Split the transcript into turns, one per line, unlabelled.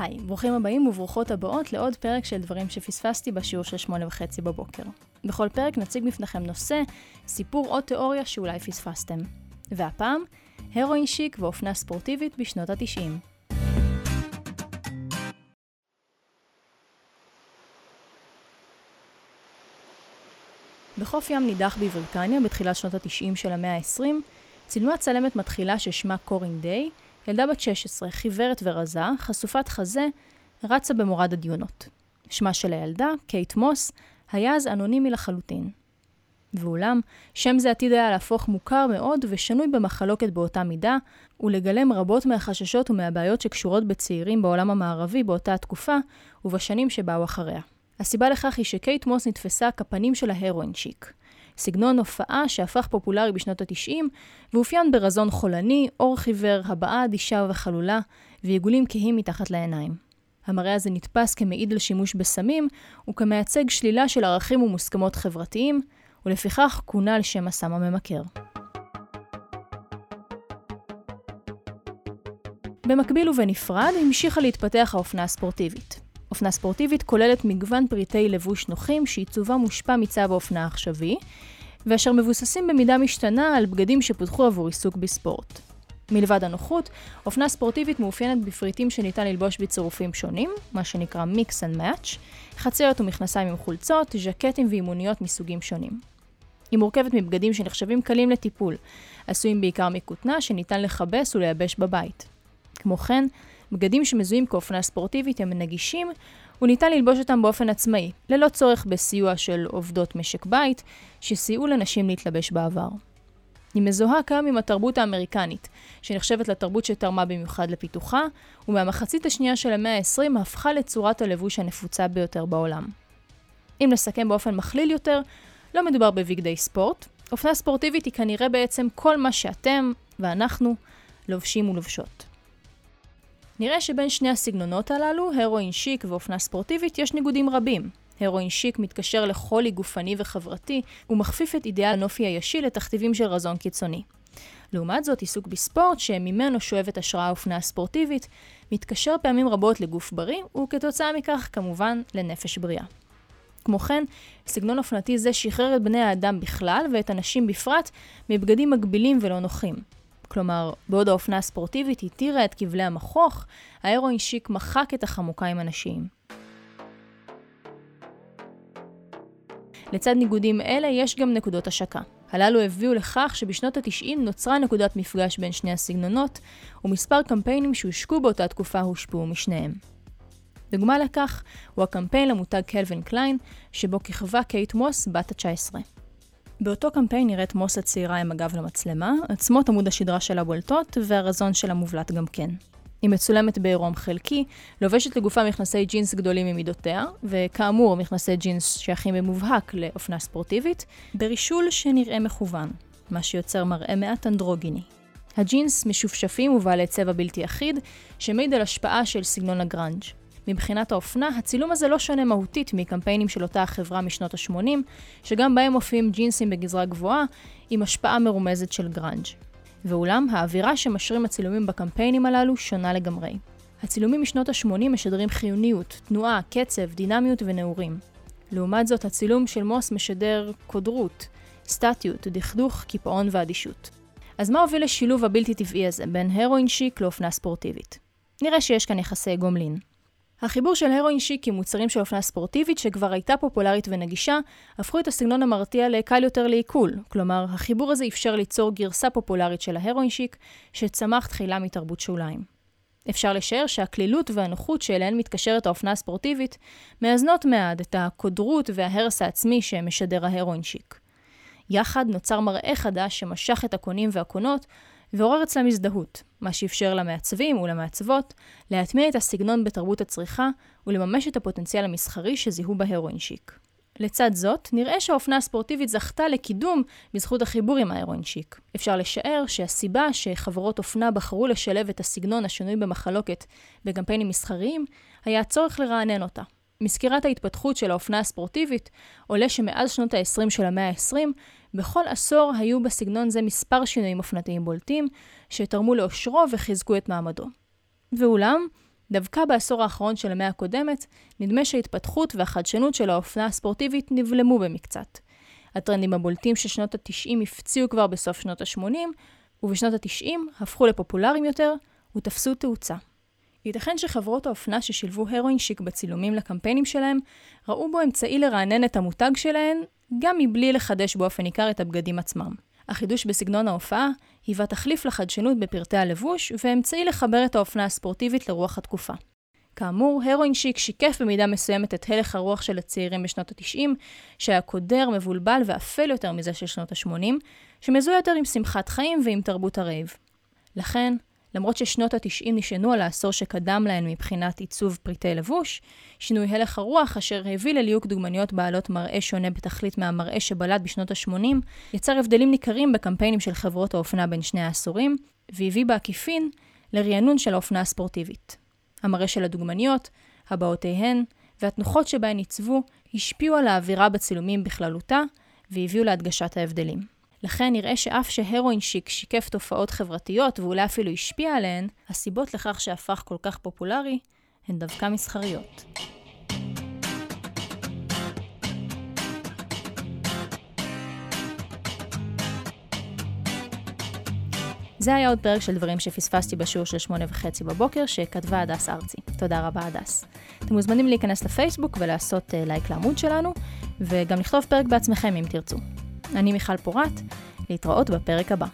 היי, ברוכים הבאים וברוכות הבאות לעוד פרק של דברים שפספסתי בשיעור של שמונה וחצי בבוקר. בכל פרק נציג בפניכם נושא, סיפור או תיאוריה שאולי פספסתם. והפעם, הרואין שיק ואופנה ספורטיבית בשנות התשעים. בחוף ים נידח בבריטניה, בתחילת שנות התשעים של המאה ה-20, צילמה צלמת מתחילה ששמה קורין דיי, ילדה בת 16, חיוורת ורזה, חשופת חזה, רצה במורד הדיונות. שמה של הילדה, קייט מוס, היה אז אנונימי לחלוטין. ואולם, שם זה עתיד היה להפוך מוכר מאוד ושנוי במחלוקת באותה מידה, ולגלם רבות מהחששות ומהבעיות שקשורות בצעירים בעולם המערבי באותה התקופה, ובשנים שבאו אחריה. הסיבה לכך היא שקייט מוס נתפסה כפנים של ההרואין שיק. סגנון הופעה שהפך פופולרי בשנות ה-90, ואופיין ברזון חולני, אור חיוור, הבעה אדישה וחלולה, ועיגולים כהים מתחת לעיניים. המראה הזה נתפס כמעיד לשימוש בסמים, וכמייצג שלילה של ערכים ומוסכמות חברתיים, ולפיכך כונה על שם הסם הממכר. במקביל ובנפרד המשיכה להתפתח האופנה הספורטיבית. אופנה ספורטיבית כוללת מגוון פריטי לבוש נוחים שעיצובם מושפע מצו האופנה העכשווי, ואשר מבוססים במידה משתנה על בגדים שפותחו עבור עיסוק בספורט. מלבד הנוחות, אופנה ספורטיבית מאופיינת בפריטים שניתן ללבוש בצירופים שונים, מה שנקרא Mix and Match, חציות ומכנסיים עם חולצות, ז'קטים ואימוניות מסוגים שונים. היא מורכבת מבגדים שנחשבים קלים לטיפול, עשויים בעיקר מכותנה שניתן לכבס ולייבש בבית. כמו כן, בגדים שמזוהים כאופנה ספורטיבית הם נגישים, וניתן ללבוש אותם באופן עצמאי, ללא צורך בסיוע של עובדות משק בית, שסייעו לנשים להתלבש בעבר. היא מזוהה כיום עם התרבות האמריקנית, שנחשבת לתרבות שתרמה במיוחד לפיתוחה, ומהמחצית השנייה של המאה ה-20 הפכה לצורת הלבוש הנפוצה ביותר בעולם. אם נסכם באופן מכליל יותר, לא מדובר בבגדי ספורט, אופנה ספורטיבית היא כנראה בעצם כל מה שאתם ואנחנו לובשים ולובשות. נראה שבין שני הסגנונות הללו, הרואין שיק ואופנה ספורטיבית, יש ניגודים רבים. הרואין שיק מתקשר לחולי גופני וחברתי, ומכפיף את אידאל הנופי הישי לתכתיבים של רזון קיצוני. לעומת זאת, עיסוק בספורט, שממנו שואבת השראה האופנה הספורטיבית, מתקשר פעמים רבות לגוף בריא, וכתוצאה מכך, כמובן, לנפש בריאה. כמו כן, סגנון אופנתי זה שחרר את בני האדם בכלל, ואת הנשים בפרט, מבגדים מגבילים ולא נוחים. כלומר, בעוד האופנה הספורטיבית התירה את כבלי המכוך, ההרואין שיק מחק את החמוקיים הנשיים. לצד ניגודים אלה יש גם נקודות השקה. הללו הביאו לכך שבשנות ה-90 נוצרה נקודת מפגש בין שני הסגנונות, ומספר קמפיינים שהושקו באותה תקופה הושפעו משניהם. דוגמה לכך הוא הקמפיין למותג קלווין קליין, שבו כיכבה קייט מוס בת ה-19. באותו קמפיין נראית מוס הצעירה עם הגב למצלמה, עצמות עמוד השדרה שלה בולטות, והרזון שלה מובלט גם כן. היא מצולמת בעירום חלקי, לובשת לגופה מכנסי ג'ינס גדולים ממידותיה, וכאמור מכנסי ג'ינס שייכים במובהק לאופנה ספורטיבית, ברישול שנראה מכוון, מה שיוצר מראה מעט אנדרוגיני. הג'ינס משופשפים ובעלי צבע בלתי אחיד, שמעיד על השפעה של סגנון הגראנג'. מבחינת האופנה, הצילום הזה לא שונה מהותית מקמפיינים של אותה החברה משנות ה-80, שגם בהם מופיעים ג'ינסים בגזרה גבוהה, עם השפעה מרומזת של גראנג'. ואולם, האווירה שמשרים הצילומים בקמפיינים הללו שונה לגמרי. הצילומים משנות ה-80 משדרים חיוניות, תנועה, קצב, דינמיות ונעורים. לעומת זאת, הצילום של מוס משדר קודרות, סטטיות, דכדוך, קיפאון ואדישות. אז מה הוביל לשילוב הבלתי טבעי הזה בין הרואין שיק לאופנה ספורטיבית? נראה שיש כאן יחסי גומלין. החיבור של הרואין שיק עם מוצרים של אופנה ספורטיבית שכבר הייתה פופולרית ונגישה, הפכו את הסגנון המרתיע לקל יותר לעיכול. כלומר, החיבור הזה אפשר ליצור גרסה פופולרית של ההרואין שיק, שצמח תחילה מתרבות שוליים. אפשר לשער שהקלילות והנוחות שאליהן מתקשרת האופנה הספורטיבית, מאזנות מעט את הקודרות וההרס העצמי שמשדר ההרואין שיק. יחד נוצר מראה חדש שמשך את הקונים והקונות, ועורר אצלם הזדהות, מה שאפשר למעצבים ולמעצבות להטמיע את הסגנון בתרבות הצריכה ולממש את הפוטנציאל המסחרי שזיהו בהרואין שיק. לצד זאת, נראה שהאופנה הספורטיבית זכתה לקידום בזכות החיבור עם ההרואין שיק. אפשר לשער שהסיבה שחברות אופנה בחרו לשלב את הסגנון השנוי במחלוקת בקמפיינים מסחריים, היה הצורך לרענן אותה. מסקירת ההתפתחות של האופנה הספורטיבית, עולה שמאז שנות ה-20 של המאה ה-20, בכל עשור היו בסגנון זה מספר שינויים אופנתיים בולטים, שתרמו לאושרו וחיזקו את מעמדו. ואולם, דווקא בעשור האחרון של המאה הקודמת, נדמה שההתפתחות והחדשנות של האופנה הספורטיבית נבלמו במקצת. הטרנדים הבולטים של שנות ה-90 הפציעו כבר בסוף שנות ה-80, ובשנות ה-90 הפכו לפופולריים יותר ותפסו תאוצה. ייתכן שחברות האופנה ששילבו הרואין שיק בצילומים לקמפיינים שלהם, ראו בו אמצעי לרענן את המותג שלהן, גם מבלי לחדש באופן ניכר את הבגדים עצמם. החידוש בסגנון ההופעה היווה תחליף לחדשנות בפרטי הלבוש, ואמצעי לחבר את האופנה הספורטיבית לרוח התקופה. כאמור, הרואין שיק שיקף במידה מסוימת את הלך הרוח של הצעירים בשנות ה-90, שהיה קודר, מבולבל ואפל יותר מזה של שנות ה-80, שמזוהה יותר עם שמחת חיים ועם תרבות הרייב. לכן, למרות ששנות ה-90 נשענו על העשור שקדם להן מבחינת עיצוב פריטי לבוש, שינוי הלך הרוח אשר הביא לליהוק דוגמניות בעלות מראה שונה בתכלית מהמראה שבלט בשנות ה-80, יצר הבדלים ניכרים בקמפיינים של חברות האופנה בין שני העשורים, והביא בעקיפין לרענון של האופנה הספורטיבית. המראה של הדוגמניות, הבעותיהן והתנוחות שבהן עיצבו השפיעו על האווירה בצילומים בכללותה והביאו להדגשת ההבדלים. לכן נראה שאף שהרואין שיק שיקף תופעות חברתיות ואולי אפילו השפיע עליהן, הסיבות לכך שהפך כל כך פופולרי הן דווקא מסחריות. זה היה עוד פרק של דברים שפספסתי בשיעור של שמונה וחצי בבוקר, שכתבה הדס ארצי. תודה רבה, הדס. אתם מוזמנים להיכנס לפייסבוק ולעשות uh, לייק לעמוד שלנו, וגם לכתוב פרק בעצמכם אם תרצו. אני מיכל פורת, להתראות בפרק הבא.